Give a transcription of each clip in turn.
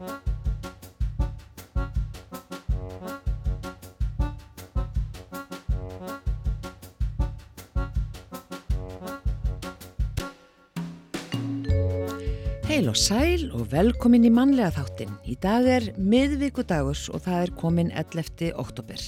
Heil og sæl og velkomin í mannlega þáttin. Í dag er miðvíkudagurs og það er komin 11. oktober.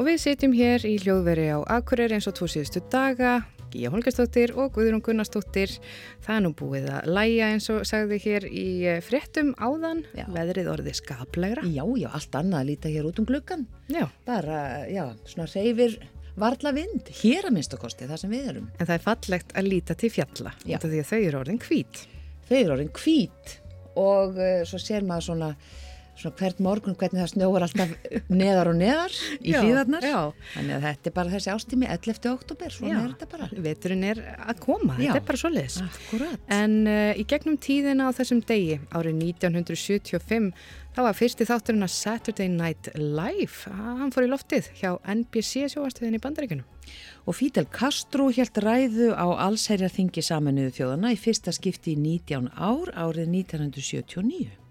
Og við sitjum hér í hljóðveri á Akureyri eins og tvo síðustu daga, Gíja Holgerstóttir og Guðrún Gunnarstóttir. Það er nú búið að læja eins og sagði hér í eh, fréttum áðan, já. veðrið orðið skaplegra. Já, já, allt annað að líta hér út um gluggan. Já. Bara, já, svona reyfir varla vind, hér að minnstakosti það sem við erum. En það er fallegt að líta til fjalla, þetta því að þau eru orðin hvít. Þau eru orðin hvít og uh, svo sér maður svona svona hvert morgun hvernig það snjóar alltaf neðar og neðar í hlýðarnar þannig að þetta er bara þessi ástími 11. oktober, svona já. er þetta bara Veturinn er að koma, já. þetta er bara svo leiðis En uh, í gegnum tíðina á þessum degi, árið 1975 þá var fyrsti þátturinn að Saturday Night Live hann fór í loftið hjá NBC sjóastöðin í bandaríkunum Og Fidel Castro helt ræðu á allsherjarþingi saminuðu þjóðana í fyrsta skipti í 19 ár árið 1979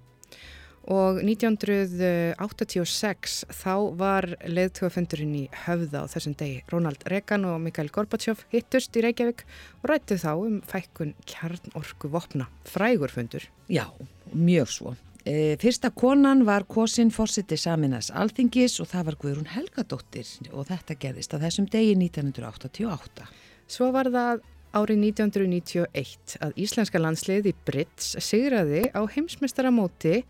og 1986 þá var leðtugafundurinn í höfða á þessum degi. Ronald Reagan og Mikael Gorbachev hittust í Reykjavík og rættu þá um fækkun kjarnorku vopna. Frægur fundur. Já, mjög svo. E, fyrsta konan var Kosin Fossiti Saminas Alþingis og það var Guðrún Helgadóttir og þetta gerðist á þessum degi 1988. Svo var það árið 1991 að Íslenska landslið í Brits sigraði á heimsmestaramóti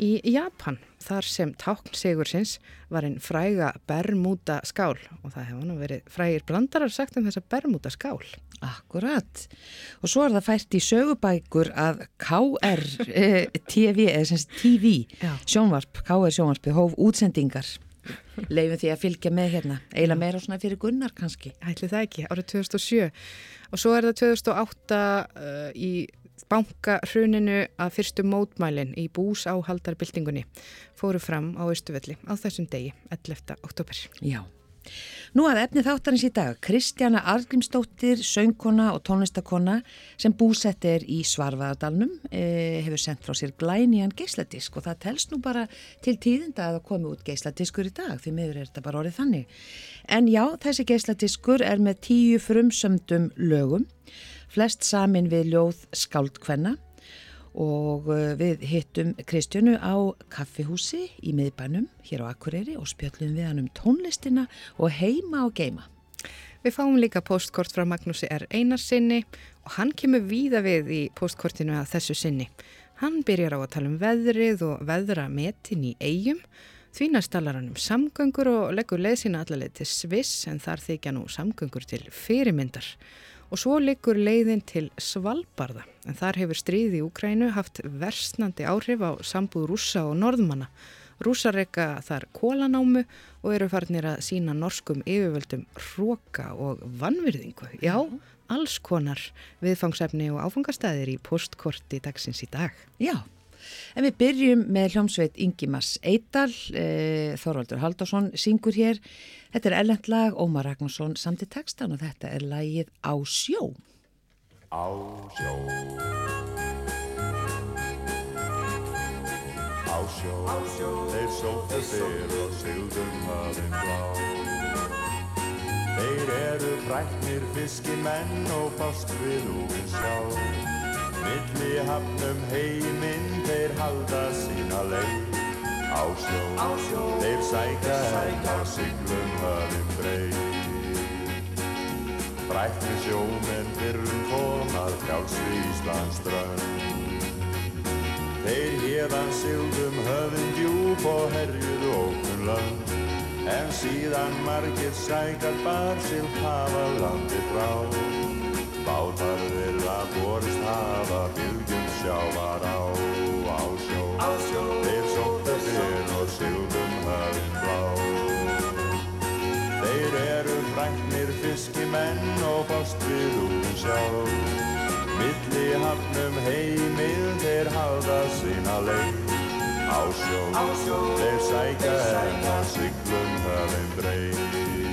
í Japan þar sem tákn Sigursins var einn fræga Bermuda skál og það hefði nú verið frægir blandarar sagt um þessa Bermuda skál. Akkurat. Og svo er það fært í sögubækur að KR eh, TV, eða TV sjónvarp, KR sjónvarpi hóf útsendingar. Leifum því að fylgja með hérna. Eila meira svona fyrir Gunnar kannski. Ætli það ekki, árið 2007 og svo er það 2008 uh, í bankarhruninu að fyrstu mótmælin í bús áhaldarbyltingunni fóru fram á Östuvelli á þessum degi, 11. oktober. Já. Nú að efni þáttarins í dag, Kristjana Argrímsdóttir, söngkona og tónlistakona sem búsett er í Svarvaðardalnum, e, hefur sendt frá sér glænian geisladisk og það telst nú bara til tíðinda að það komi út geisladiskur í dag, því miður er þetta bara orðið þannig. En já, þessi geisladiskur er með tíu frumsömdum lögum flest samin við ljóð skáldkvenna og uh, við hittum Kristjánu á kaffihúsi í miðbænum hér á Akureyri og spjöllum við hann um tónlistina og heima og geima. Við fáum líka postkort frá Magnúsi R. Einarsinni og hann kemur víða við í postkortinu að þessu sinni. Hann byrjar á að tala um veðrið og veðra metin í eigum Því næst talar hann um samgöngur og leggur leið sína allaveg til Sviss en þar þykja nú samgöngur til fyrirmyndar. Og svo liggur leiðin til Svalbarða en þar hefur stríði í Úkrænu haft versnandi áhrif á sambúð rúsa og norðmanna. Rúsa reyka þar kólanámu og eru farnir að sína norskum yfirvöldum hróka og vannvirðingu. Já, alls konar viðfangsefni og áfangastæðir í postkorti dagsins í dag. Já. En við byrjum með hljómsveit Ingimas Eidal, e, Þorvaldur Haldarsson syngur hér. Þetta er ellendlag, Ómar Ragnarsson samt í textan og þetta er lagið Á sjó. Á sjó Á sjó, Á sjó. þeir sóttu fyrr og sigðum hafinn blá. Þeir eru fræknir fiskimenn og fást við úr sjá. Milli hafnum heiminn þeir halda sína leið. Á sjó, á sjó þeir sækja henn á syklum höfum breið Brækni sjóminn fyrrum komað frjálsvi Íslands drönd Þeir hérðan sigðum höfum djúb og herjuðu ókun lönd. En síðan margir sækar bar til hafa landi frá Bátar vilja borist hafa bylgjum sjávar á, á sjó. Á sjó. Þeir sóttu fyrr og sigðum höfinn blá. Þeir eru fræknir fiskimenn og fást við úr sjá. Milli hafnum heimið þeir halda sína leið. Á sjó. Á sjó. Þeir sækja en að syklum höfinn breið.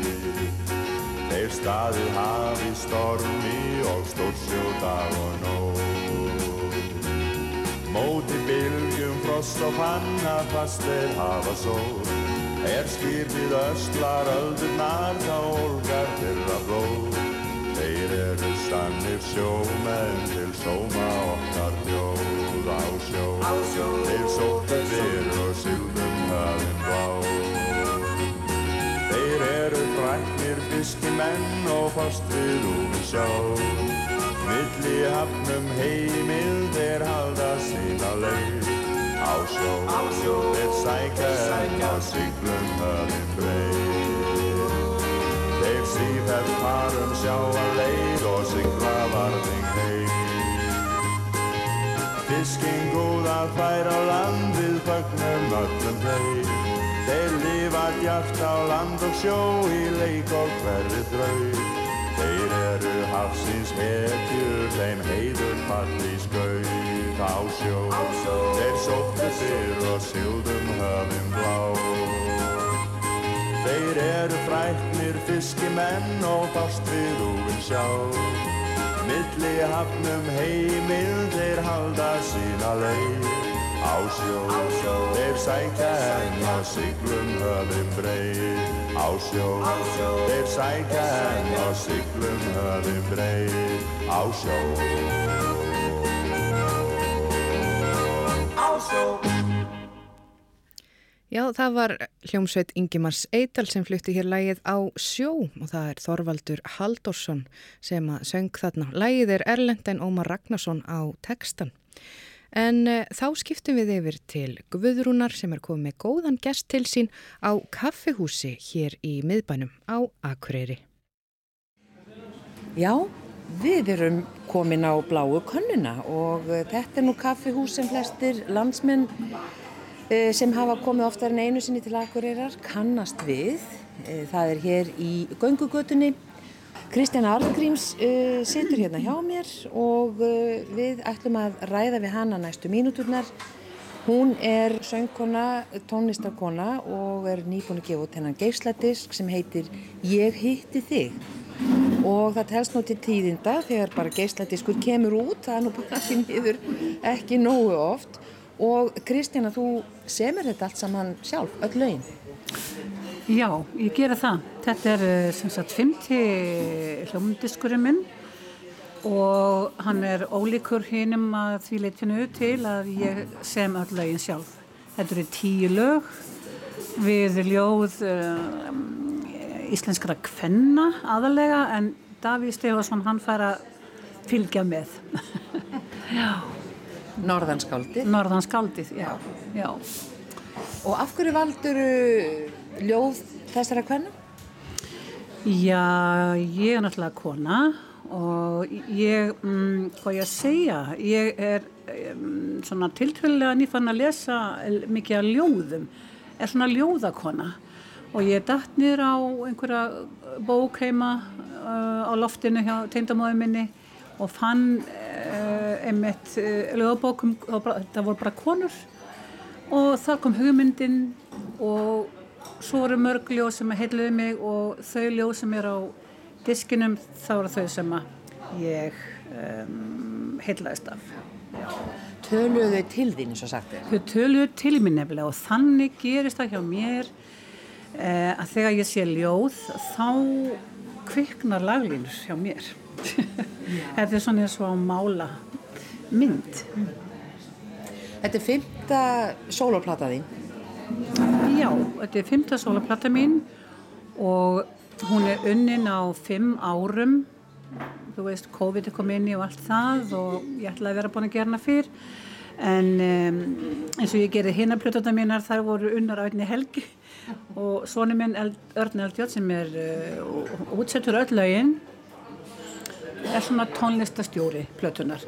Þeir staðið hafi stormi og stórsjó dag og nóg. móti bylgjum frost og panna fast þeir hafa sól. Er skipið östlar öldurnar þá olgar þeirra blóð. Þeir eru sannir sjómenn til sóma okkar þjóð á sjó. Þeir sóttu fyrir og sildum hafinn blá. Þeir eru fræknir fiskimenn og fast við úr sjá. Milli hafnum heimil þeir halda sína leið. Á sjó, á sjó þeir sækja en á syklum höfum breið. Þeir síðan farum sjá að leið og sykla varðing heim. Fiskinn góða fær á land við fagnum öllum þeir Þeir lifa djart á land og sjó í leik og hverri þraug Þeir eru hafsins hetjur, þeim heiður falli skaut á sjó. Þeir sóttu fyrr og sildum höfum blá. Þeir eru fræknir fiskimenn og fast við úin sjá. Milli hafnum heimil þeir halda sína leið á sjó. Þeir sækja enn á syklum höfum breið á sjó. Þeir sækja enn á syklum höfum breið á sjó. Á sjó. Já, það var hljómsveit Ingimars Eidal sem flutti hér lægið á sjó og það er Þorvaldur Haldorsson sem að söng þarna. Lægið er Erlend en Ómar Ragnarsson á tekstan. En uh, þá skiptum við yfir til Guðrúnar sem er komið með góðan gest til sín á kaffihúsi hér í miðbænum á Akureyri. Já, við erum komin á bláu könnuna og uh, þetta er nú kaffihús sem flestir landsmenn uh, sem hafa komið oftar en einu sinni til Akureyrar kannast við. Það er hér í göngugötunni. Kristján Arngríms uh, situr hérna hjá mér og uh, við ætlum að ræða við hana næstu mínúturnar. Hún er söngkona, tónlistarkona og er nýbúin að gefa út hennan geisladisk sem heitir Ég hitti þig og það telst nú til tíðinda þegar bara geisladiskur kemur út, það er nú bara því miður ekki nógu oft og Kristjana, þú semur þetta allt saman sjálf, öll lögin. Já, ég gera það. Þetta er eh, sem sagt 50 hljómdiskurinn minn og hann er ólíkur hinnum að því leitinu til að ég sem öll lögin sjálf. Þetta eru tíu lög við ljóð um, íslenskara kvenna aðalega en Davíð Stefansson hann fær að fylgja með. já. Norðanskáldið. Norðanskáldið, já. já. Og af hverju valdur ljóð þessara kvenna? Já, ég er náttúrulega kona og ég, um, hvað ég að segja, ég er um, svona tiltvöldlega nýfann að lesa mikið af ljóðum, er svona ljóðakona og ég er dætt niður á einhverja bók heima uh, á loftinu hjá teindamóðu minni og fann uh, einmitt uh, ljóðabókum, það voru bara konur og þar kom hugmyndin og svo voru mörg ljóð sem heitluði mig og þau ljóð sem er á diskinum þá eru þau sem ég um, heitlaðist af. Töluðu til þín eins og sagt er? Þau töluðu til mér nefnilega og þannig gerist það hjá mér eh, að þegar ég sé ljóð þá kviknar laglínur hjá mér. Þetta er svona eins og að mála mynd. Þetta er fymta soloplata þín? Já, þetta er fymta soloplata mín og hún er unnin á fimm árum. Þú veist, COVID er komið inn í og allt það og ég ætlaði að vera búin að gera hana fyrr. En um, eins og ég gerði hérna plötuna mínar, þar voru unnar á einni helgi og svoni minn Örn Eldjátt sem er uh, útsettur öll lögin er svona tónlistastjóri plötunar.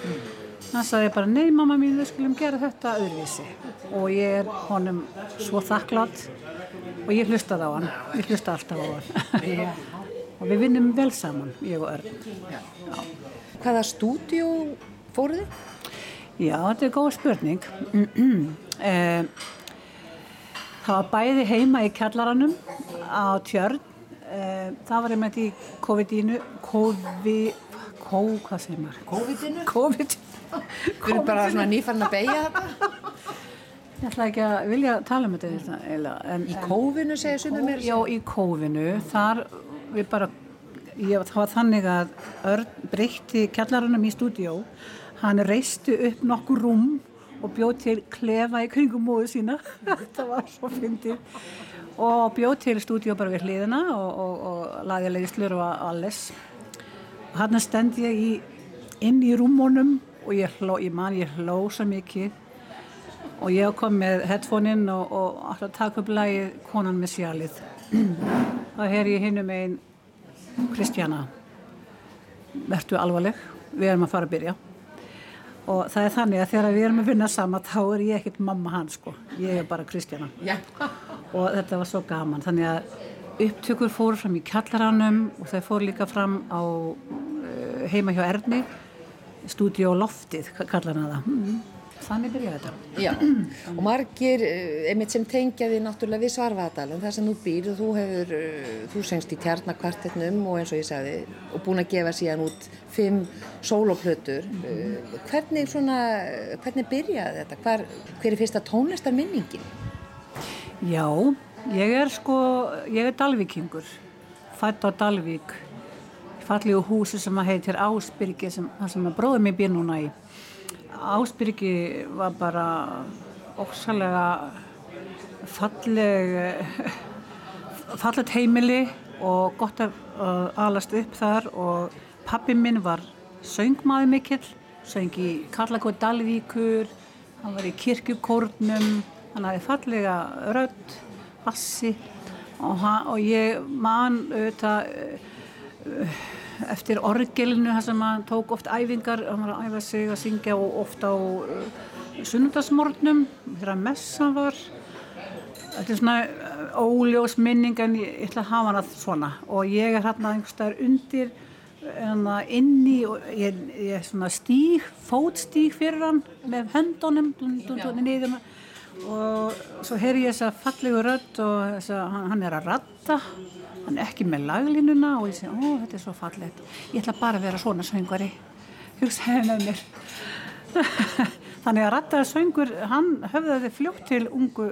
Þannig sagði ég bara, nei mamma mín, við skulum gera þetta öðruvísi. Og ég er honum svo þakklátt og ég hlustaði á hann. Ég hlustaði alltaf á hann. og við vinnum vel saman, ég og Örn. Já. Já. Hvaða stúdíu fóruð þið? Já, þetta er góð spurning. eh, það var bæði heima í kjallaranum á tjörn. Eh, það var einmitt í COVID-ínu, COVID, hvað segir maður? COVID-inu? COVID, Við erum bara svona nýfann að beigja þetta. Ég ætla ekki að vilja tala um þetta eiginlega. En, Í kófinu segir sumir mér. Já, í kófinu. Þar við bara, ég það var þannig að Örn breytti kjallarannum í stúdíó. Hann reisti upp nokkur rúm og bjóð til klefa í kringum móðu sína. Þetta var svo fyndið. Og bjóð til stúdíó bara við hliðina og, og, og lagði leiðslur og alles. Og hann stend ég í, inn í rúmónum og ég, hló, ég man ég hló svo mikið. Og ég kom með headphone-inn og, og alltaf takk upp lagið Konan með sjalið. Það er ég hinnum einn Kristjana verðtu alvarleg, við erum að fara að byrja. Og það er þannig að þegar við erum að vinna sama þá er ég ekkert mamma hans sko, ég er bara Kristjana. Já. og þetta var svo gaman. Þannig að upptökur fóru fram í kjallaranum og það fóru líka fram á uh, heima hjá Erni stúdíó loftið kallar hann það mm. þannig byrjaði þetta Já, og margir eh, einmitt sem tengja því náttúrulega við Svarfaðadalum þar sem þú býr og þú hefur, eh, þú sengst í tjarnakvartetnum og eins og ég sagði og búin að gefa síðan út fimm sóloplötur. Eh, Hvernig svona, hvernig byrjaði þetta? Hvar, hver er fyrsta tónlistar minningin? Já, ég er sko, ég er dalvíkingur, fætt á Dalvík, fallegu húsi sem heitir Ásbyrgi, sem, sem bróðum mér býr núna í. Ásbyrgi var bara ósalega falleg, fallet heimili og gott að uh, alast upp þar og pappi minn var söngmaður mikill, söng í Karlakóð Dalvíkur, hann var í kirkjukórnum, hann hafði fallega rödd, bassi og, hann, og ég man auðvitað uh, eftir orgelinu þar sem hann tók oft æfingar, hann var að æfa sig að syngja og oft á uh, sunnundasmórnum þegar messan var. Þetta er svona uh, óljós minning en ég, ætla að hafa hana svona. Og ég er hérna einhverstaðar undir hérna inni og ég, ég svona stíg, fótstíg fyrir hann með höndunum dun, dun, dun, niður og svo heyri ég þessa fallegu rödd og þessa, hann, hann er að ratta hann er ekki með laglínuna og ég segi, ó þetta er svo fallegt. Ég ætla bara að vera svona söngvari. Hugsaði með mér. Þannig að rattaði söngur hann höfðaði fljótt til ungu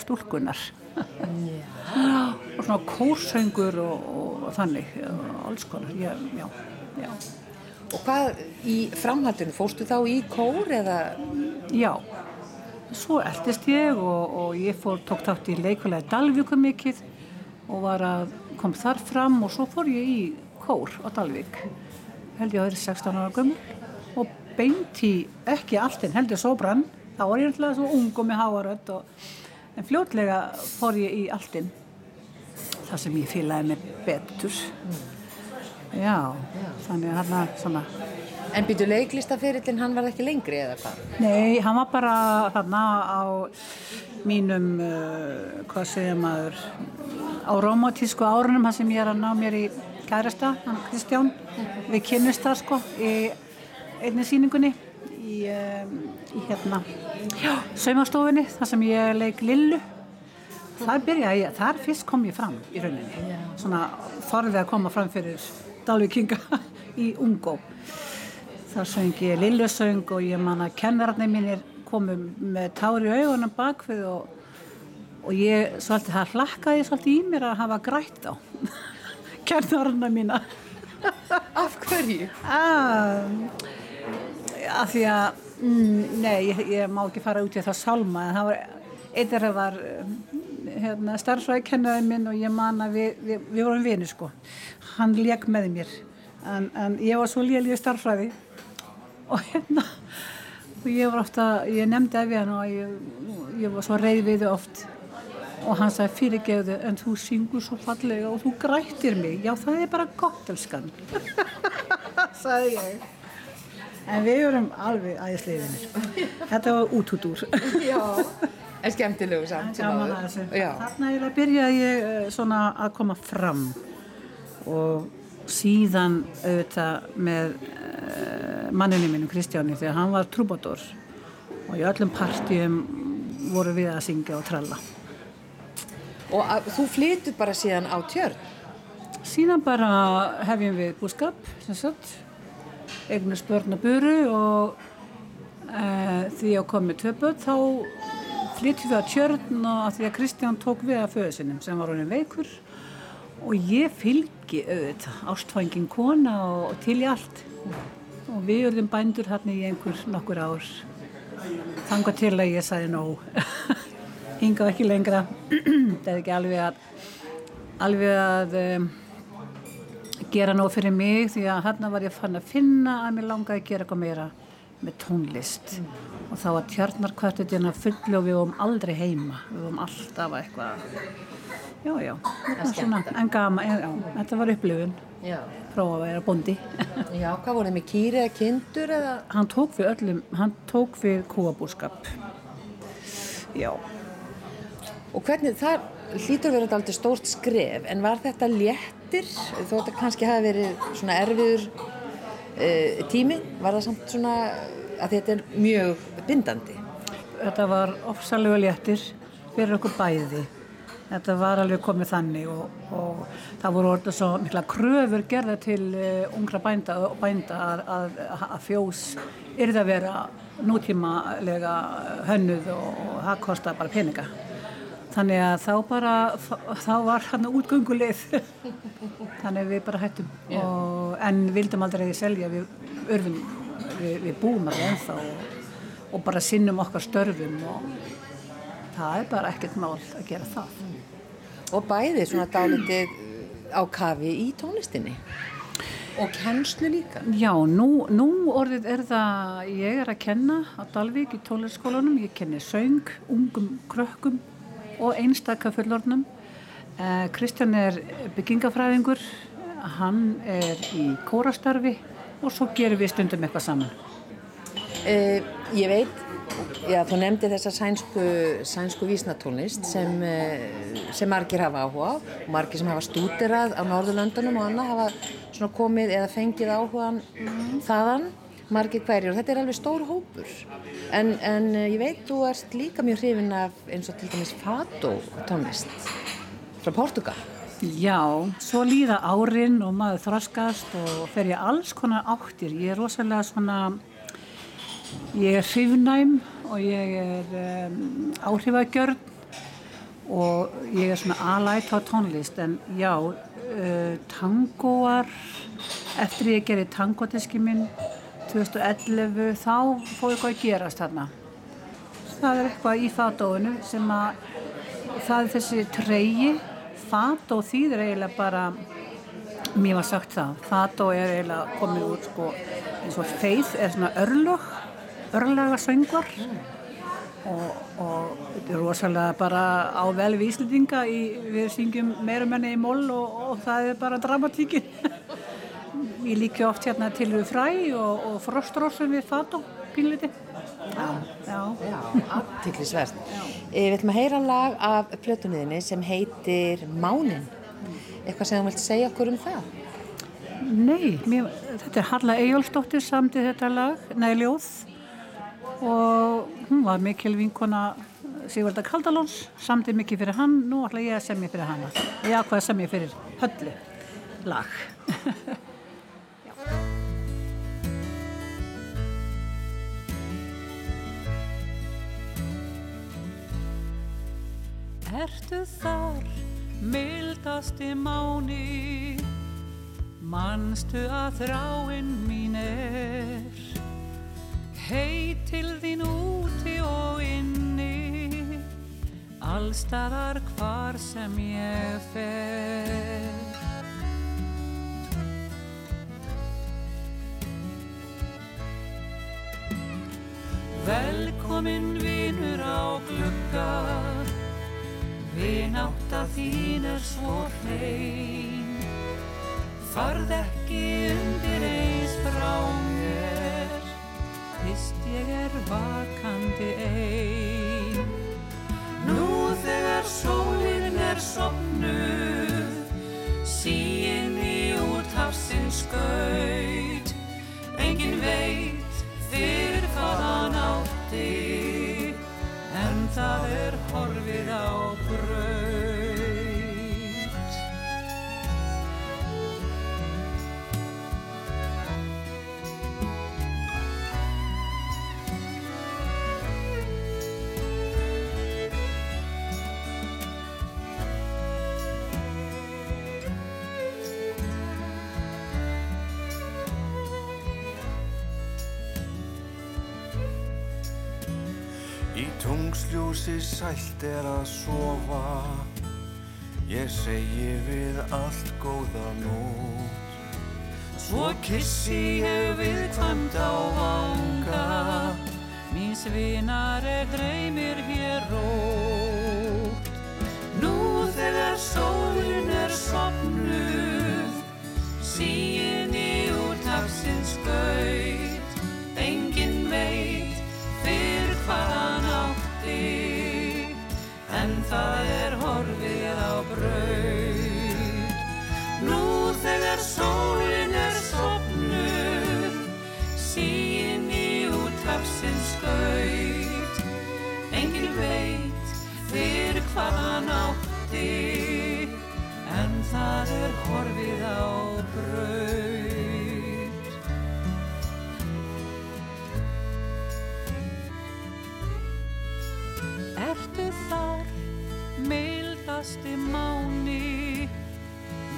stúlkunar og svona kórsöngur og, og, og þannig og alls konar. Já, já, já. Og hvað í framhaldinu, fórstu þá í kór eða? já. svo eldist ég og, og ég fór, tók þátt í leikulega Dalvíku mikið og var að kom þar fram og svo fór ég í kór á Dalvík. Held ég að vera 16 ára gömul og beint í ekki alltinn heldur sóbrann þá var ég alltaf svo ung og með háarödd og en fljótlega fór ég í alltinn þar sem ég fílaði mig betur. Já, þannig að hann svona En býtu leiklistaferillin, hann var ekki lengri eða hvað? Nei, hann var bara þarna á mínum, uh, hvað segja maður, á romantísku árunum, hann sem ég er að ná mér í kærasta, hann Kristján, við kynnust það sko í einni síningunni í, um, í hérna, já, saumastofunni, þar sem ég leik Lillu. Þar byrjaði ég, þar fyrst kom ég fram í rauninni, svona þorðið að koma fram fyrir Dalvíkinga í Ungó. Þar söng ég Lillusöng og ég man að kennararnir mínir komu með tári í augunum bakfið og, og ég svolítið, það hlakkaði svolítið í mér að hafa grætt á kennararna mína. Af hverju? Um, af því að, mm, nei, ég, ég má ekki fara út í það salma en það var, eitt er að var um, hérna, starfsvæðikennarinn minn og ég man að við, við, við vorum vinir sko. Hann leik með mér en, en ég var svo lélig starfsvæði og hérna og ég var ofta, ég nefndi af hann og ég, ég var svo reyð við þau oft. Og hann sagði fyrirgeðu en þú syngur svo fallega og þú grættir mig. Já það er bara gott elskan. Sagði ég. En við erum alveg æðisleifinir þetta var út út úr. Já, en skemmtilegu samt Gaman áður. að. Þarna byrjaði ég eh, svona að koma fram. Og síðan auðvitað með manninu mínum Kristjáni þegar hann var trúbador og í öllum partíum voru við að syngja og tralla. Og að, þú flytur bara síðan á tjörn. Síðan bara hefjum við búskap, eignast börn og buru og uh, því að komið tvö börn þá flyttum við að tjörn og að því að Kristján tók við að föðu sinum sem var honin veikur og ég fylgi auðvitað ástfængin kona og, og til í allt og við erum bændur hérna í einhver nokkur ár. Þanga til að ég sagði nóg. Hingað ekki lengra. Það er ekki alveg að alveg að um, gera nóg fyrir mig því að hérna var ég fann að finna að mér langaði að gera eitthvað meira með tónlist. Mm. og þá var tjarnarkvartetina full og við vorum aldrei heima. Við vorum alltaf eitthvað já já, svona, en gama en, já, þetta var upplifun prófa að vera bondi Já, hvað voruð með kýri eða kindur eða? Hann tók við öllum, hann tók við kúabúrskap Já. Og hvernig, það hlýtur verið alltaf stórt skref en var þetta léttir? Þó þetta kannski hafi verið svona erfiður uh, tími, var það samt svona að þetta er mjög bindandi? Þetta var ofsalega léttir fyrir okkur bæði þetta var alveg komið þannig og, og það voru orðið svo mikla kröfur gerða til uh, ungra bænda, bænda að, að, að fjós yrði að vera nútímalega hönnuð og, og það kostar bara peninga. Þannig að þá bara þá var hann útgönguleið. Þannig við bara hættum. Og, en vildum aldrei selja við örfum, við, við búum alveg ennþá og bara sinnum okkar störfum og það er bara ekkert mál að gera það og bæði svona dálitið á kafi í tónlistinni. Og kennslu líka. Já, nú, nú orðið er það ég er að kenna á Dalvík í tónlistskólanum ég kenni söng, ungum krökkum og einstakka fullornum eh, Kristján er byggingafræðingur hann er í kórastarfi og svo gerum við stundum eitthvað saman. Eh, Ég veit Já, þú nefndi þessa sænsku, sænsku vísnatónlist sem, eh, sem margir hafa áhuga á. Og margir sem hafa stúderað á Norðurlöndunum og annað hafa komið eða fengið áhugan mm. þaðan, margir hverjur og þetta er alveg stór hópur. En, en eh, ég veit þú ert líka mjög hrifin af eins og til dæmis Fado tónlist frá Portugal Já, svo líða árin og maður þraskast og fer ég alls konar áttir, ég er rosalega svona Ég er hrifnæm og ég er um, áhrifagjörn og ég er svona alætt á tónlist. En já, uh, tangóar, eftir ég gerði tangotiski minn 2011 þá fóði eitthvað að gerast þarna. Það er eitthvað í fadóinu sem að það er þessi treyi, fadó þýðir eiginlega bara, mér var sagt það, fadó er eiginlega komið út sko eins og feið er svona örlög örlaga söngvar og, og þetta er rosalega bara á vel við Íslandinga í, við syngjum meira menni í moll og, og það er bara dramatíkin. Ég líki oft hérna til við fræ og, og frostrósum við fatt og pínleiti Já, já, já. Aðtiklisverð Við ætlum að heyra lag af plötunniðinni sem heitir Mánin. Eitthvað sem þú vilt segja okkur um það? Nei, mér, þetta er Harla Eyjólfsdóttir samtið þetta lag, Næljóð og hún var mikil vinkona Sigvalda Kaldalóns samtið mikið fyrir hann, nú ætla ég að semja fyrir hana. Ég ákvaði að semja fyrir höllu lag. Ertu þar, mildasti máni? Manstu að þráinn mín er heit til þín úti og inni. Allstaðar hvar sem ég fer. Velkomin vinur á glugga. Vinátt að þín er svo hrein. Farð ekki undir ég er vakandi ein. Nú þegar sólinn er sopnuð síinn í úthafsins skaut engin veit tungsljósi sælt er að sofa. Ég segi við allt góða nót Svo kissi ég viðkvæmt á vanga. Mín svinar er dreymir hér rót Nú þegar sólin er sopnuð Síin í úr tafsins skaut Engin veit fyrir hvað hann átti það er horfið á braut. Nú þegar sólin er sopnuð Síin í út hafsins skaut. Engin veit fyrir hvað hann átti En það er horfið á braut mildasti máni,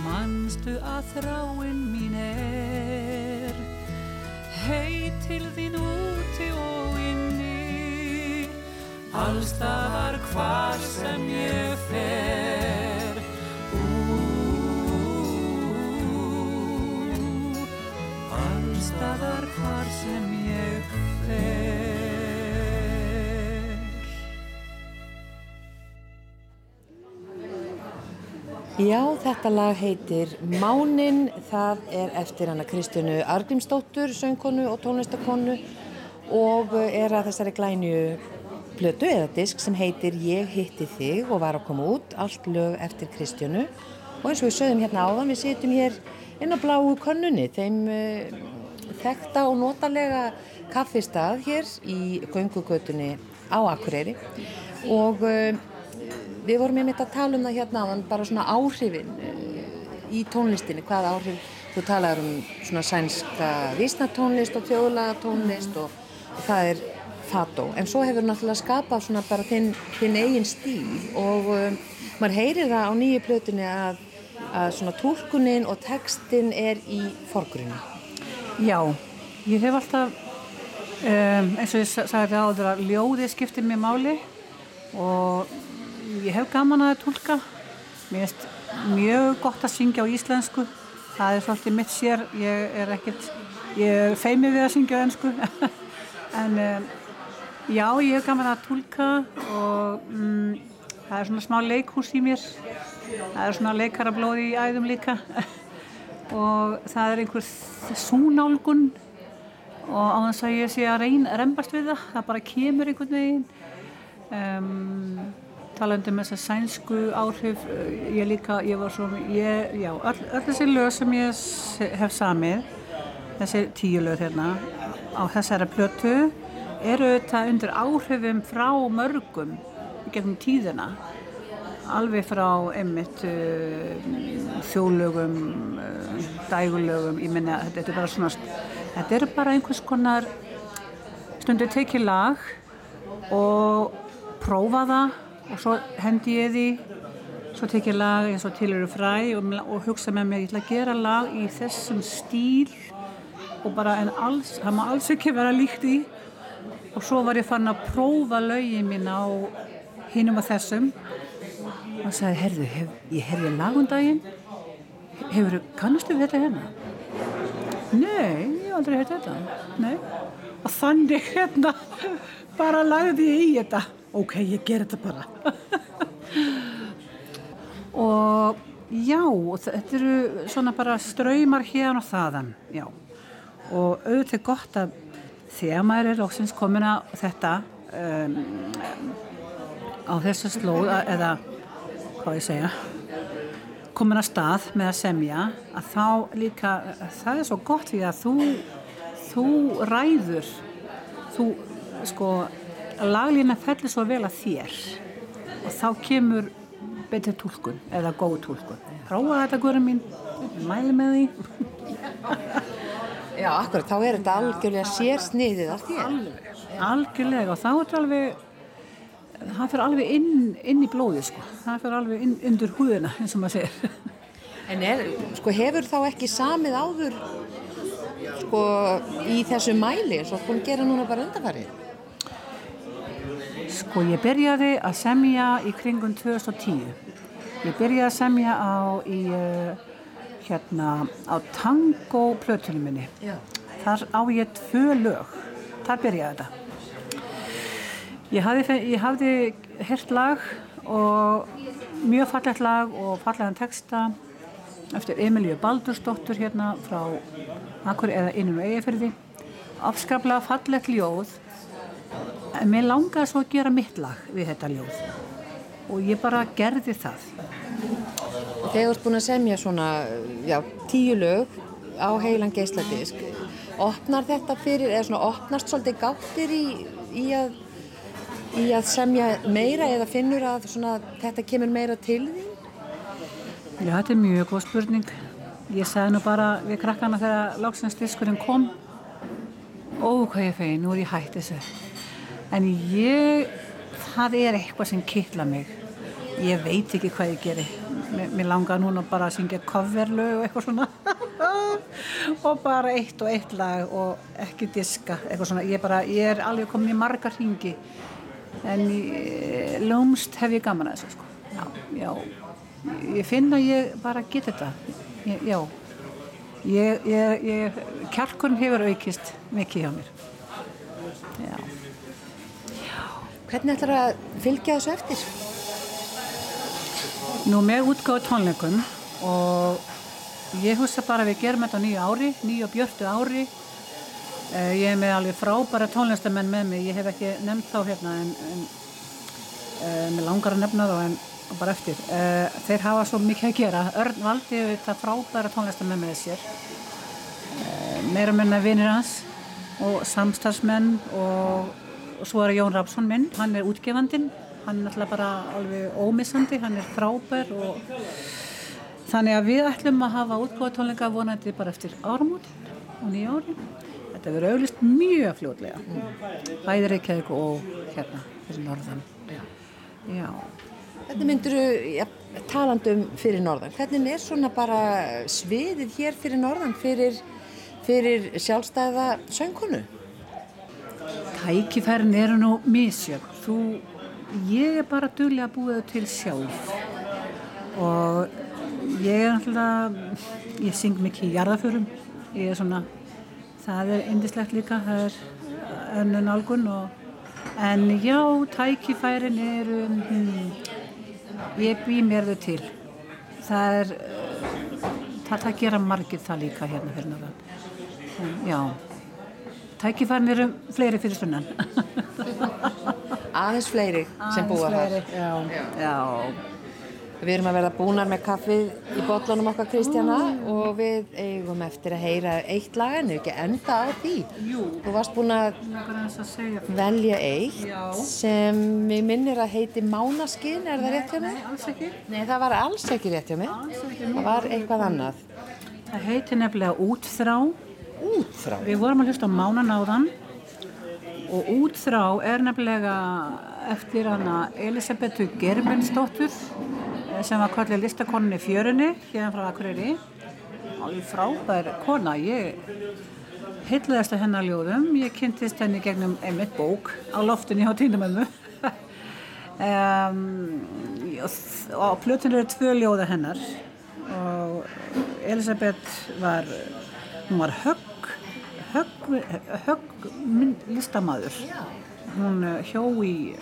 manstu að þráinn mín er, hei til þín úti og inni, allstaðar hvar sem ég fer. Ú, allstaðar hvar sem ég fer. Já, þetta lag heitir Mánin, það er eftir hana Kristjánu Argrímsdóttur, söngkonu og tónlistakonu og er að þessari glænu plötu eða disk sem heitir Ég hitti þig og var að koma út, allt lög eftir Kristjánu og eins og við sögum hérna áðan, við sitjum hér inn á bláu könnunni, þeim uh, þekta og notalega kaffistað hér í göngugötunni á Akureyri. Og uh, við vorum einmitt að tala um það hérna áðan, bara svona áhrifin uh, í tónlistinni, hvað áhrif þú talaður um svona sænska vísnatónlist og þjóðlagatónlist og, það er fató, en svo hefur náttúrulega skapað svona bara þinn, þinn eigin stíl og um, maður heyrir það á nýju plötunni að, að svona tólkunin og textin er í forgrunni. Já, ég hef alltaf, um, eins og ég sa- sagði áður að ljóði skiptir mér máli og ég hef gaman að tólka. Mér finnst mjög gott að syngja á íslensku. Það er svolítið mitt sér, ég er ekkert, ég er feimið við að syngja á ennsku. en um, já, ég hef gaman að tólka og um, það er svona smá leikhús í mér. Það er svona leikarablóði í æðum líka. og það er einhver súnálgun og á þess að ég sé að reyna rembast við það, það bara kemur einhvern veginn um, talandi um þess að sænsku áhrif eh, ég líka, ég var svo ég, já, öll, öll þessi lög sem ég hef samið þessi tíu lög hérna á þessari plötu eru þetta undir áhrifum frá mörgum gegnum tíðina. Alveg frá einmitt uh, þjóðlögum, uh, dægulögum, ég minna þetta er bara svona, þetta er bara einhvers konar stundu tekið lag og prófa það og svo hendi ég því, svo tekið lag eins og til eru fræ og, og hugsa með mér, ég ætla að gera lag í þessum stíl og bara en alls, það má alls ekki vera líkt í og svo var ég fann að prófa lögin mín á hinum og þessum. Og sagði, herðu, hef, ég herði lagundaginn hefur, kannastu við þetta hérna? Nei, ég aldrei hert þetta. Nei, og þannig hérna bara lagði ég í þetta ok, ég ger þetta bara. Og já, þetta eru svona bara ströymar hérna og þaðan já, og auðvitað gott að þegar maður er lóksins komin að þetta um, á þessu slóð eða hvað ég segja komin að stað með að semja að þá líka, það er svo gott því að þú þú ræður þú sko laglína fellir svo vel að þér og þá kemur betri tólkun eða góð tólkun prófa þetta guður mín, mæli með því Já, akkurat, þá er þetta algjörlega sérsniðið af þér. algjörlega og þá er þetta alveg það fyrir alveg inn, inn í blóði sko. það fyrir alveg inn, undir húðina eins og maður segir En er, sko, hefur þá ekki samið áður sko, í þessu mæli og hún gera núna bara undanfarið? Sko ég byrjaði að semja í kringum 2010. Ég byrjaði að semja á, í, uh, hérna, á tango plötunum minni. Já. Þar á ég tvö lög. Þar byrjaði þetta. Ég hafði, ég hafði hert lag og mjög fallegt lag og fallegan texta eftir Emilíu Baldursdóttur hérna frá Akkur eða innum eigafyrði. Afskaplega fallegt ljóð en mér langaði svo að gera mitt lag við þetta ljóð og ég bara gerði það. Og þegar þú ert búin að semja svona, já, tíu lög á heilan geisladisk, opnar þetta fyrir, eða svona opnast svolítið gáttir í, í, að, í að semja meira eða finnur að svona, þetta kemur meira til því? Já, þetta er mjög góð spurning. Ég sagði nú bara við krakkana þegar loksins diskurinn kom Ó, hvað ég fegi, nú er ég hætt þessu. En ég, það er eitthvað sem kittla mig. Ég veit ekki hvað ég geri. Mér, mér langar núna bara að syngja coverlög og eitthvað svona. og bara eitt og eitt lag og ekki diska, eitthvað svona. Ég, bara, ég er alveg komin í margar ringi. En í, lúmst hef ég gaman að þessu, sko. Já, já. Ég finn að ég bara get þetta. Ég, já. Ég, ég, ég, kjarkurinn hefur aukist mikið hjá mér. Já. Hvernig ætlar að fylgja þessu eftir? Nú með útgáðu tónleikum og ég hugsa bara að við gerum þetta á nýju ári, nýju og björtu ári. Eh, Ég er með alveg frábæra tónlistamenn með mig, ég hef ekki nefnt þá hérna en, en uh, mér langar að nefna þá en bara eftir. Uh, þeir hafa svo mikið að gera. Örn valdi þetta frábæra tónlistamenn með sér. Meira menna vinir hans og samstarfsmenn og, og svo er Jón Rapsson minn, hann er útgefandinn, hann er náttúrulega bara alveg ómissandi, hann er frábær og þannig að við ætlum að hafa útgáðutónleika vonandi bara eftir áramótin og nýja ári. Þetta verður auðvist mjög fljótlega, bæði Reykjavík og hérna fyrir norðan. Já. Hvernig myndur þú, ja, talandum fyrir norðan, hvernig er svona bara sviðið hér fyrir norðan fyrir, fyrir sjálfstæða söngkonu? Tækifærin eru nú misjöfn. Þú, ég er bara duglega að búa þau til sjálf og ég er náttúrulega, ég syng mikið í jarðaförum. Ég er svona, það er indislegt líka, það er önnu nálgun og, en já, tækifærin eru, hmm, ég bý mér þau til. Það er, það, það gera margir það líka hérna fyrir náttúrulega. Já. Tækifærin eru fleiri fyrir stundan. Aðeins fleiri sem búa Aðeins þar. fleiri, Já, já. Við erum að verða búnar með kaffið í botlunum okkar Kristjana og við eigum eftir að heyra eitt lag en ekki enda á því. Jú. Þú varst búin að að velja eitt Já. sem ég minnir að heiti Mánaskin, er það rétt hjá mig? Nei, alls ekki. Nei, það var alls ekki rétt hjá mig. Það var eitthvað annað. Það heitir nefnilega Útþrá. Útþrá. Við vorum að hlusta á mánanáðan og Útþrá er nefnilega eftir hana Elisabetu Germundsdóttur eh, sem var kallið listakoninni fjörunni hérna frá Akureyri. Alveg frábær kona. Ég heitlaðist að hennar ljóðum. Ég kynntist henni gegnum einmitt bók á loftinni á týndumömmu. um, og á plötunni eru tvö ljóða hennar og Elisabeth var, hún var högg, högg, högg mynd, listamaður. Hún uh, hjó í,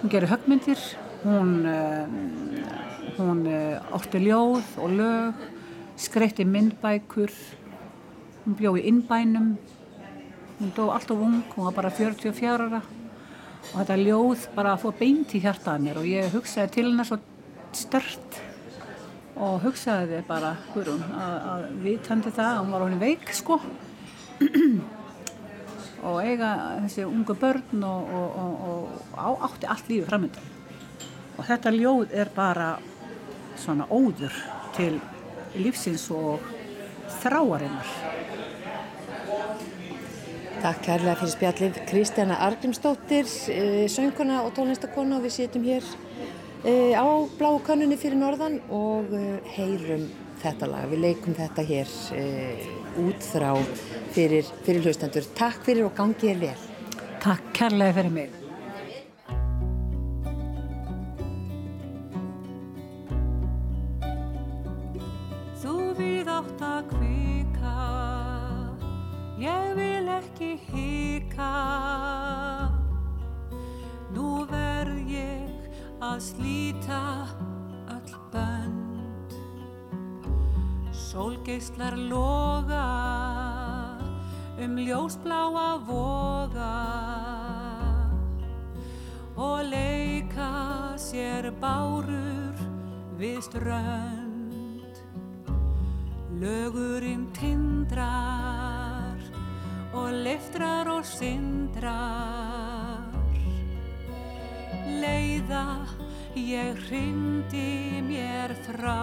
hún gerir höggmyndir, hún, uh, hún uh, átti ljóð og lög, skreitti myndbækur, hún bjó í innbænum, hún dó alltaf ung, hún var bara 44 ára. Og þetta ljóð bara að få beint í hjartaða mér og ég hugsaði til hennar svo stört og hugsaði bara, Guðrún, að, vitandi það að hún var honum veik, sko. Og eiga þessi ungu börn og, og, og, og átti allt lífi framöndan og þetta ljóð er bara svona óður til lífsins og þráarinnar. Takk kærlega fyrir spjallið Kristjana Argrimsdóttir, eh, söngkona og tónlistakona og við sitjum hér Eh, á bláu kannunni fyrir norðan og eh, heyrum þetta lag, við leikum þetta hér eh, uh, útþrá fyrir, fyrir hlustendur. Takk fyrir og gangið er vel. Takk kærlega fyrir mig. Þú við átt að kvika ég vil ekki hika nú verð ég að slíta öll bönd. Sólgeislar loga um ljósbláa voga og leika sér bárur við strönd. Lögurinn tindrar og liftrar og sindrar. Leiða ég hrindi mér frá.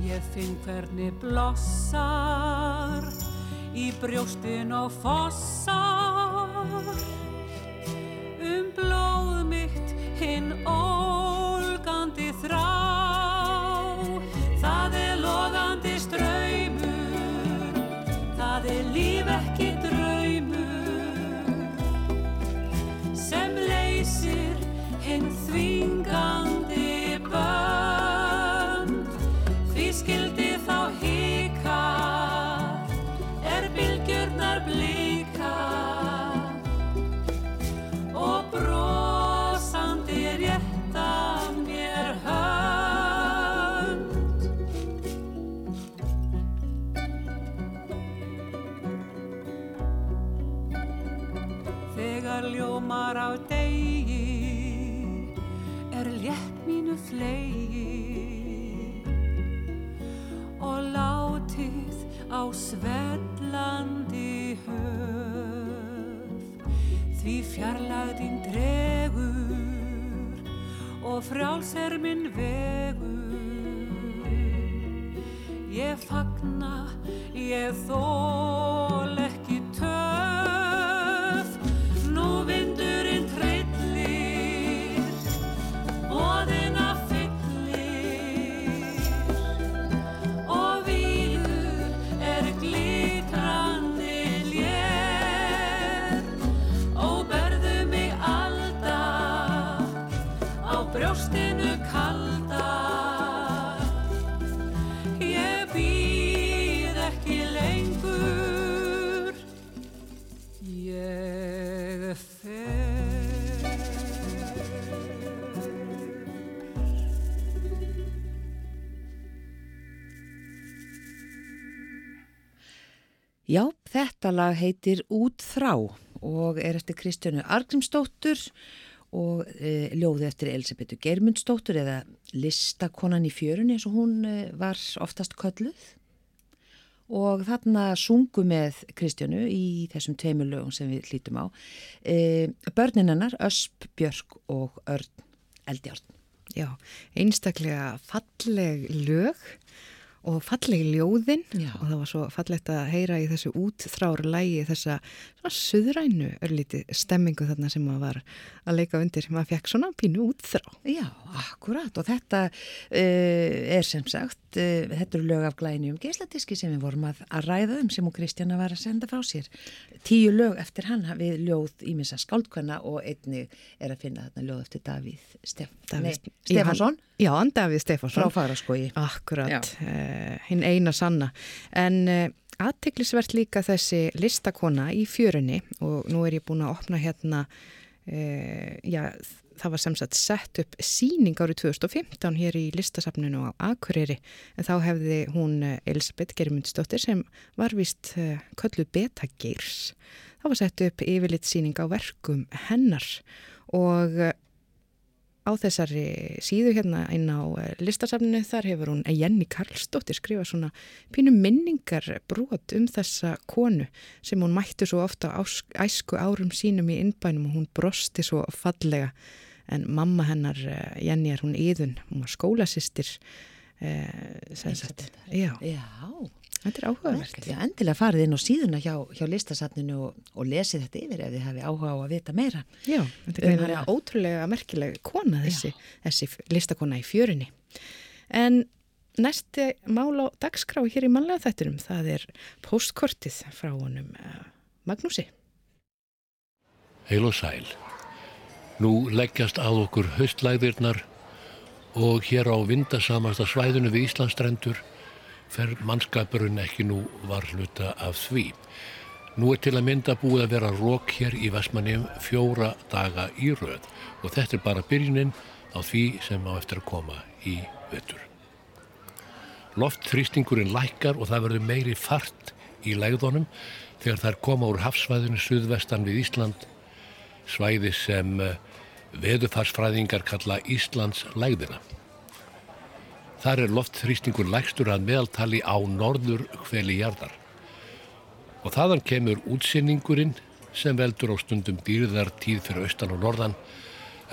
Ég finn hvernig blossar í brjóstin og fossar því fjarlagðin dregur og frjáls er minn vegur. Ég fagna ég þól þetta lag heitir Út þrá og er eftir Kristjánu Argrimsdóttur og e, ljóði eftir Elisabetu Geirmundsdóttur eða listakonan í fjörunni eins og hún e, var oftast kölluð. Og þarna sungu með Kristjánu í þessum tveimur lögum sem við hlítum á. E, börnin hennar, Ösp, Björk og Örn Eldjárn. Já, einstaklega falleg lög og falleg ljóðin. Já. og það var svo fallegt að heyra í þessu útþráru lægi þessa svona suðrænu örlíti stemmingu þarna sem maður var að leika undir maður fekk svona pínu útþrá. Já, akkurat. Og þetta uh, er sem sagt, uh, þetta eru lög af glæni um geisladiski sem við vorum að, að ræða um sem og Kristjana var að senda frá sér. Tíu lög eftir hann við ljóð ímissa skáldkvæna og einni er að finna þarna ljóð eftir Davíð Stef Davíð- Nei, Stefansson Já, Davíð frá Stefánsson Faraskói. Akkurat, uh, hinn eina sanna. En uh, aðtiklisvert líka þessi listakona í fjörunni og nú er ég búin að opna hérna, uh, já, það var sem sagt sett upp síning árið 2015 hér í listasafninu á Akureyri en þá hefði hún eh, Elisabeth Germundsdóttir sem var vist uh, kölluð Beta Geirs. Það var sett upp yfirleitt síning á verkum hennar og á þessari síðu hérna inn á eh, listasafninu þar hefur hún Jenny Karlsdóttir skrifað svona pínu minningar brot um þessa konu sem hún mætti svo ofta á æsku árum sínum í innbænum og hún brosti svo fallega. En mamma hennar eh, Jenny er hún yðun, hún var skólasistir eh, já, Já, þetta er áhugavert Já, endilega farið inn á síðuna hjá, hjá listasafninu og, og lesið þetta yfir ef þið hafi áhuga á að vita meira. Já, þetta er Um greinilega hana. ótrúlega merkileg kona þessi, þessi listakona í fjörinni. En næsti mál á dagskrá hér í mannlega þættinum, það er postkortið frá honum uh, Magnúsi. Heil og sæl. Nú leggjast að okkur haustlæðirnar og hér á vindasamasta svæðinu við Íslandstrendur fer mannskapurinn ekki nú var hluta af því. Nú er til að mynda búið að vera rók hér í Vestmannum fjóra daga í rauð og þetta er bara byrjunin á því sem á eftir að koma í vettur. Loftþrýstingurinn lækkar og það verður meiri fart í lægðunum þegar þær koma úr hafsvæðinu suðvestan við Ísland, svæði sem eh, veðufarsfræðingar kalla Íslands lægðina. Þar er loftþrýstingur lægstur að meðaltali á norður hveli jarðar og þaðan kemur útsinningurinn sem veldur á stundum dýrðar tíð fyrir austan og norðan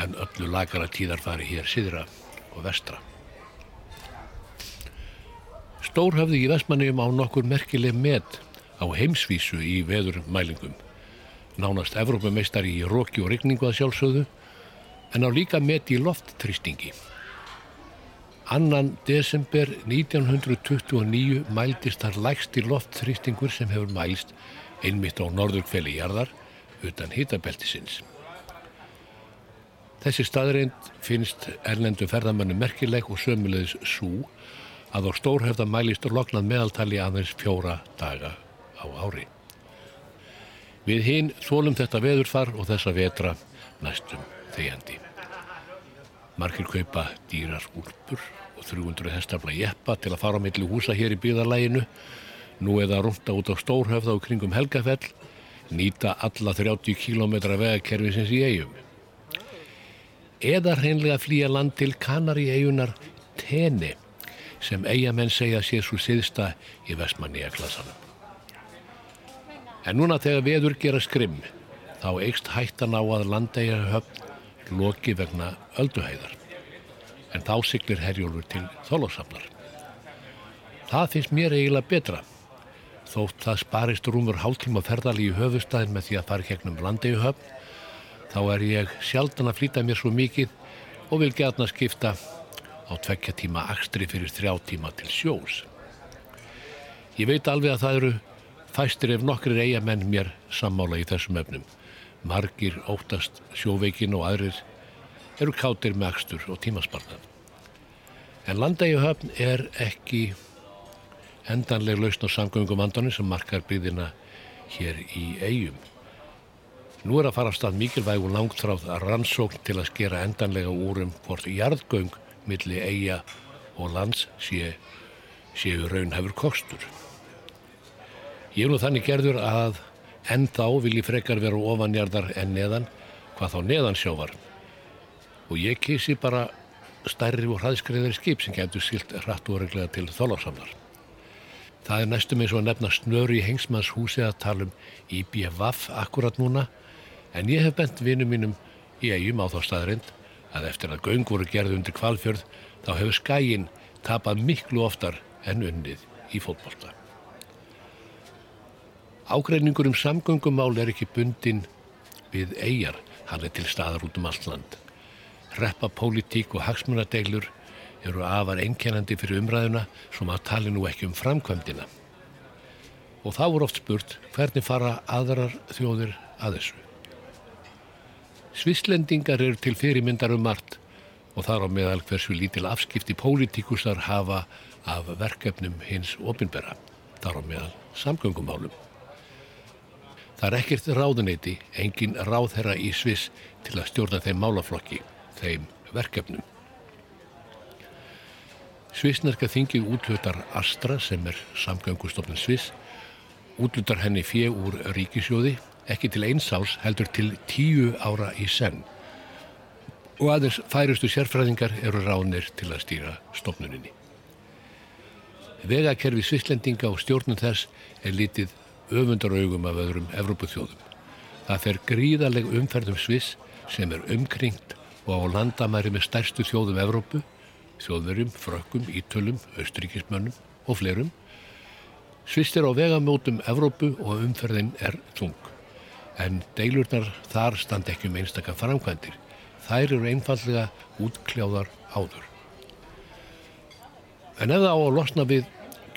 en öllu lagara tíðar fari hér síðra og vestra. Stórhafði í Vestmanniðum á nokkur merkileg með á heimsvísu í veðurmælingum. Nánast Evrópumeistari í róki og rigningu að sjálfsögðu en á líka með í lofttrýstingi. Annan desember 1929 mæltist þar lægst í loftþrýstingur sem hefur mælst einmitt á norðurkveli jarðar utan hitabeltisins. Þessi staðreind finnst erlendu ferðamannu merkileg og sömulegis svo að á stórhefða mælist og loknað meðaltali aðeins fjóra daga á ári. Við hinn þólum þetta veðurfar og þessa vetra næstum þegjandi. Markir kaupa dýrar úlpur og 300 hestafla jeppa til að fara á milli húsa hér í byðalæginu. Nú það rúnda út á Stórhöfða og kringum Helgafell, nýta alla 30 km vegakerfisins í eigum. Eða hreinlega flýja land til Kanari eigunar Tene sem eigamenn segja sé svo siðsta í Vestmanníja klassanum. En núna þegar veður gera skrim þá eikst hættan á að landegja höfn loki vegna ölduhæðar. En þá siglir herjólfur til þólasafnar. Það finnst mér eiginlega betra. Þótt það sparist rúmur hálftíma ferðali í höfustæðin með því að fara gegnum landeigjuhöfn, þá er ég sjaldan að flýta mér svo mikið og vil gætna skipta á tvekja tíma axtri fyrir þrjá tíma til sjós. Ég veit alveg að það eru fæstir ef nokkrir eigamenn mér sammála í þessum öfnum margir óttast sjóveikin og aðrir eru kátir með axtur og tímaspartað. En landægjuhöfn er ekki endanleg lausn á samgöngum vandani sem markar byggðina hér í eigum. Nú er að fara af stað mikilvæg og langtráð að rannsókn til að skera endanlega úrum hvort jarðgöng milli eiga og lands sé, séu raun hefur kostur. Ég er nú þannig gerður að en þá vil ég frekar vera ofanjarðar en neðan, hvað þá neðan sjóvar. Og ég kísi bara stærri og hraðskriðari skip sem getur silt hratt og reglega til þólarsamlar. Það er næstum eins og að nefna snöru í hengsmanns húsi að tala um IBVF akkurat núna, en ég hef bent vinum mínum í eigum á þá staðrind að eftir að göng voru gerð undir kvalfjörð þá hefur skægin tapað miklu oftar en unnið í fótbolta. Ágreiningur um samgöngumál er ekki bundin við eigjar, hann er til staðar út um allt land. Reppa pólitík og hagsmunadeilur eru afar einkennandi fyrir umræðuna sem að tali nú ekki um framkvæmdina. Og þá er oft spurt hvernig fara aðrar þjóðir að þessu. Svislendingar eru til fyrirmyndar um margt og þar á meðal hversu lítil afskipti pólitíkusar hafa af verkefnum hins ofinbera, þar á meðal samgöngumálum. Það er ekkert ráðuneyti, engin ráðherra í Sviss til að stjórna þeim málaflokki, þeim verkefnum. Svissnerka þingið útlutar Astra sem er samgöngustofnun Sviss, útlutar henni fjö úr ríkisjóði, ekki til eins ás heldur til tíu ára í senn. Og aðeins færustu sérfræðingar eru ráðnir til að stýra stofnuninni. Vegakerfi Svisslendinga og stjórnum þess er litið öfundaraugum af öðrum Evrópuþjóðum. Það fer gríðaleg umferðum Sviss sem er umkringt og á landamæri með stærstu þjóðum Evrópu, þjóðverjum, frökkum, ítölum, austríkismönnum og flerum. Sviss er á vegamótum Evrópu og umferðin er tung. En deilurnar þar stand ekki um einstakar framkvæmdir. Þær eru einfallega útkljáðar áður. En ef það á að losna við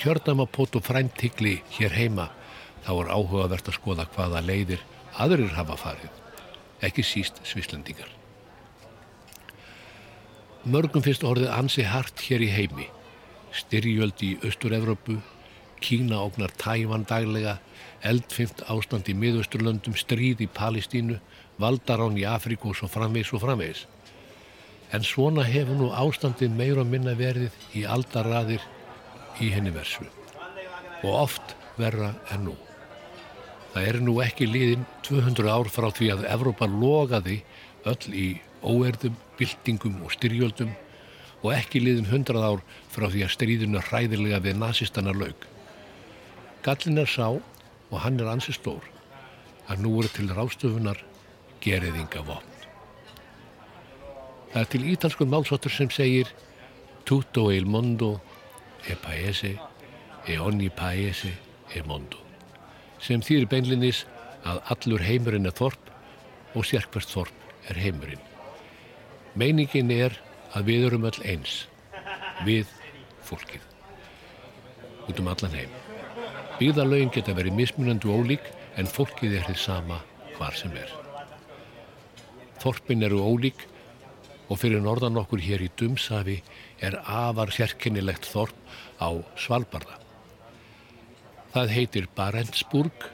kjörnamapót og fræmtigli hér heima þá er áhugavert að skoða hvaða leiðir aðrir hafa farið, ekki síst svislendingar. Mörgum finnst orðið ansi hart hér í heimi. styrjöld í Östur-Evropu, Kína ógnar Tævan daglega, eldfimt ástand í miðausturlöndum, stríð í Palestínu, valdarán í Afríku og svo framvegs og framvegs. En svona hefur nú ástandið meira minna verið í aldarraðir í henni versu og oft verra en nú. Það er nú ekki liðin 200 ár frá því að Evrópa logaði öll í óerðum, byltingum og styrjöldum og ekki liðin 100 ár frá því að stríðinu hræðilega við nazistana laug. Gallin er sá, og hann er ansi stór, að nú eru til rástöfunar geriðinga vopn. Það er til ítalskun málsóttur sem segir Tutto il mondo e paese e ogni paese e mondo sem þýr beinlinis að allur heimurinn er þorp og sérkvært þorp er heimurinn. Meiningin er að við erum öll eins, við fólkið, út um allan heim. Byggðalögin geta verið mismunandi og ólík en fólkið er þið sama hvar sem er. Þorpin eru ólík og fyrir norðan okkur hér í Dumsafi er afar sérkennilegt þorp á Svalbardha. Það heitir Barentsburg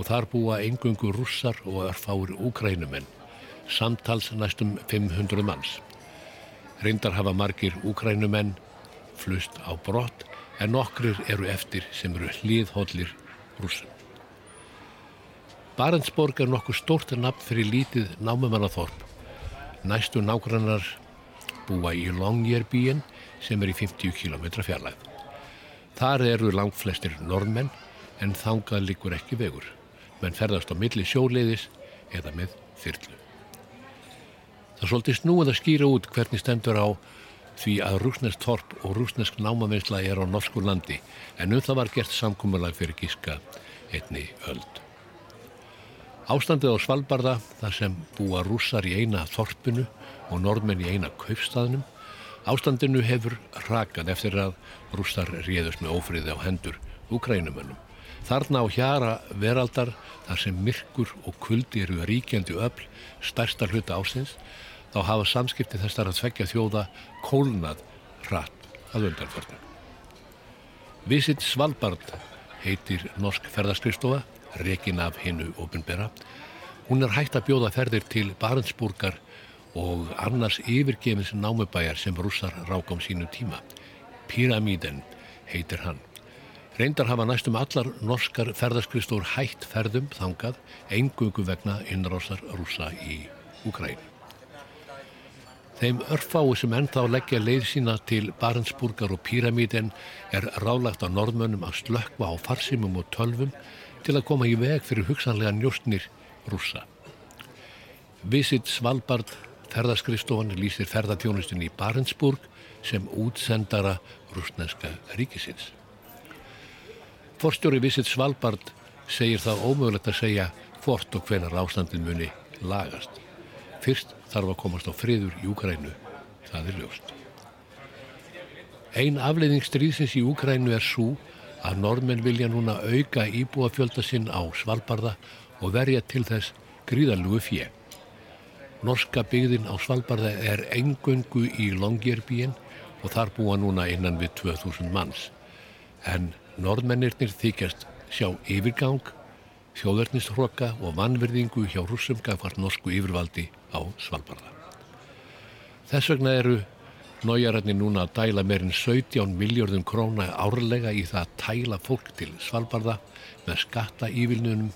og þar búa engungu russar og örfári úkrænumenn, samtals næstum 500 manns. Reyndar hafa margir úkrænumenn flust á brott en nokkrir eru eftir sem eru hlýðhóllir russum. Barentsborg er nokkuð stórt nafn fyrir lítið námumannathorp. Næstu nágrannar búa í Longyearbyen sem er í 50 km fjarlæð. Þar eru langt flestir norðmenn en þangað likur ekki vegur, menn ferðast á milli sjóleiðis eða með þyrlu. Það svolítið snúið að skýra út hvernig stendur á því að rúsnesk torp og rúsnesk námavinsla er á norsku landi en um það var gert samkúmulag fyrir gíska einni öld. Ástandið á Svalbardha þar sem búa rússar í eina þorpinu og norðmenn í eina kaupstaðnum ástandinu hefur rakað eftir að rússar réðust með ófriði á hendur Ukrænumönnum. Þarna á hjara veraldar þar sem myrkur og kuldi eru ríkjandi öll stærsta hluta ásins þá hafa samskipti þessar að tvekja þjóða kólnað hratt að undanförnum. Visit Svalbard heitir Norsk ferðarskristofa rekin af hinnu ofinbera. Hún er hægt að bjóða ferðir til Barentsburgar og annars yfirgefins námubæjar sem rússar rákam sínu tíma. Pyramíden heitir hann. Reyndar hafa næstum allar norskar ferðarskristór hægt ferðum þangað engungu vegna innrásar rússa í Ukræn. Þeim örfái sem ennþá leggja leið sína til Barentsburgar og Pyramíden er rálagt á norðmönnum að slökva á farsimum og tölvum til að koma í veg fyrir hugsanlega njóstnir rússa. Visit Svalbard ferðarskrifstofan lýsir ferðartjónustin í Barentsburg sem útsendara rúsneska ríkisins. Forstjóri Visit Svalbard segir það ómögulegt að segja hvort og hvenar ástandin muni lagast. Fyrst þarf að komast á friður í Úkrænu, það er ljóst. Ein afleiðing stríðsins í Úkrænu er svo að norðmenn vilja núna auka íbúafjölda sinn á Svalbarda og verja til þess gríðalugu fjö. Norska byggðin á Svalbarda er engöngu í Longyearbyen og þar búa núna innan við 2000 manns. En norðmennirnir þykjast sjá yfirgang, þjóðverðnishroka og vannverðingu hjá rússum gafart norsku yfirvaldi á Svalbarda. Þess vegna eru Nójararnir núna að dæla meirinn 17 miljardum króna árlega í það að tæla fólk til Svalbardha með skatta ívilnunum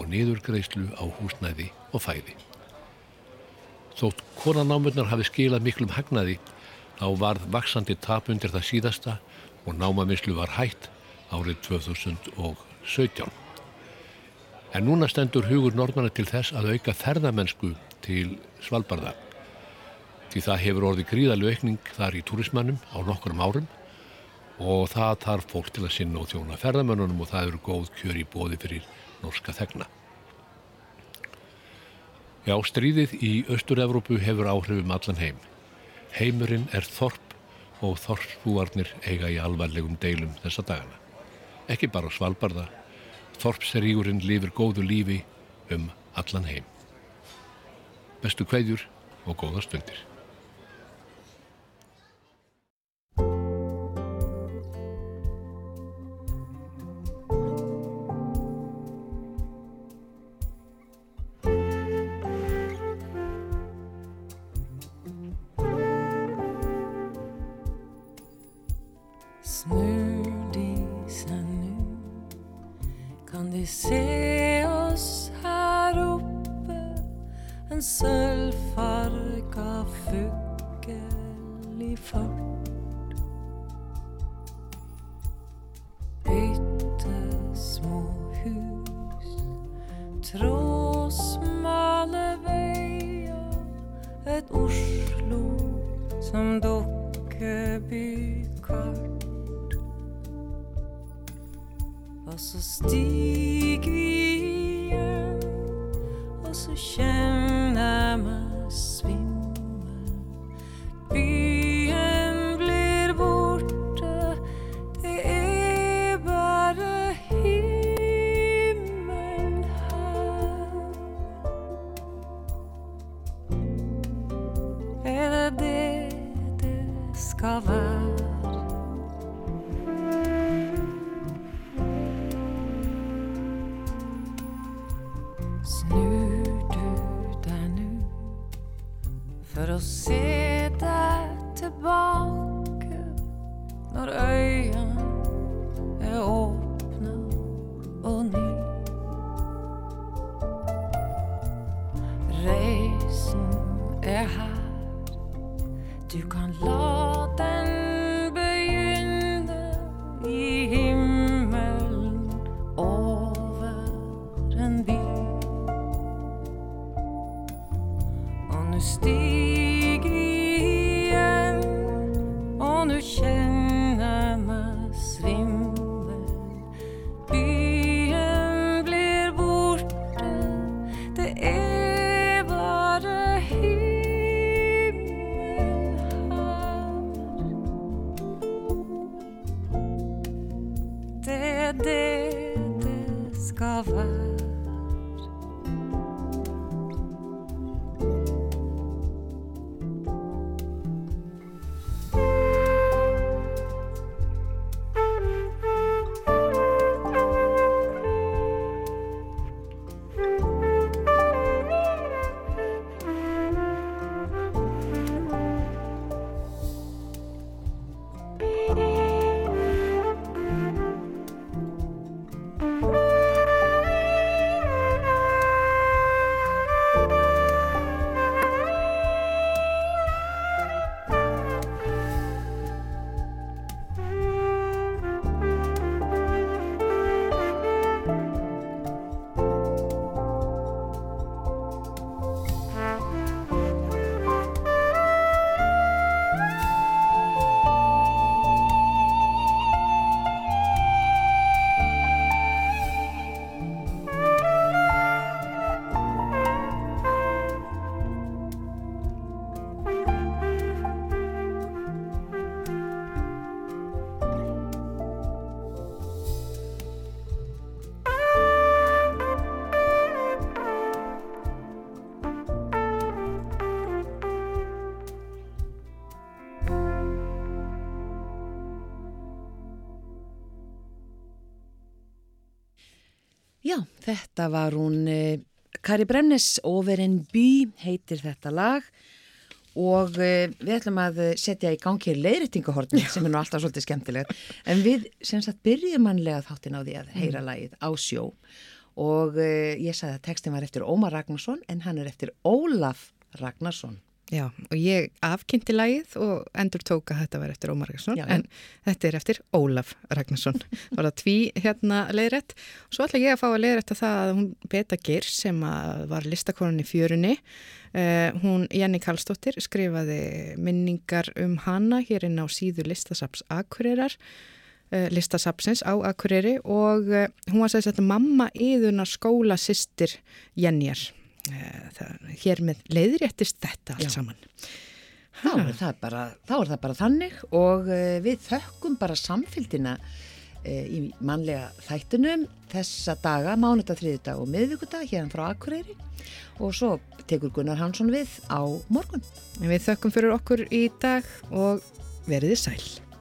og niðurgreislu á húsnæði og fæði. Þótt konanámurnar hafi skilað miklum hagnaði þá varð vaksandi tap undir það síðasta og námaminslu var hætt árið 2017. En núna stendur hugur norðmanna til þess að auka ferðamennsku til Svalbardha því það hefur orðið gríðalega aukning þar í turismannum á nokkurum árum og það þarf fólk til að sinna og þjóna ferðamönnunum og það eru góð kjör í bóði fyrir norska þegna. Já, stríðið í Östur-Európu hefur áhrifum allan heim. Heimurinn er þorp og þorpsbúarnir eiga í alvarlegum deilum þessa dagana. Ekki bara svalbarða, þorpserígurinn lifir góðu lífi um allan heim. Bestu kveðjur og góða stundir. se oss her oppe en sønn du kan la þetta var hún eh, Kari Bremnes, Over en by heitir þetta lag. Og eh, við ætlum að setja í gangi leiðrættingahortin sem er nú alltaf svolítið skemmtileg en við sem sagt byrjum mannlega þáttin á því að heyra lagið á sjó. Og eh, ég sagði að textin var eftir Ómar Ragnarsson en hann er eftir Ólaf Ragnarsson. Já, og ég afkynnti lagið og endur tóka þetta var eftir Ómar Ragnarsson, en þetta er eftir Ólaf Ragnarsson. Var það tví hérna leiðrætt. Svo ætla ég að fá að leiðrætta það að hún Beta Geirs sem að var listakonan í fjörunni, uh, hún Jenny Karlsdóttir skrifaði minningar um hana hér inn á síðu listasaps Akureyrar, uh, listasapsins á Akureyri og uh, hún var sæðis að mamma yðunar skóla sýstir Jennyar. Uh, það, hér með leiðréttist þetta allt Já. saman. Þá er, bara, þá er það bara þannig og uh, við þökkum bara samfélgina uh, í mannlega þættunum þessa daga, mánudag, þriðudag og miðvíkudag hérna frá Akureyri og svo tekur Gunnar Hansson við á morgun. Við þökkum fyrir okkur í dag og veriði sæl.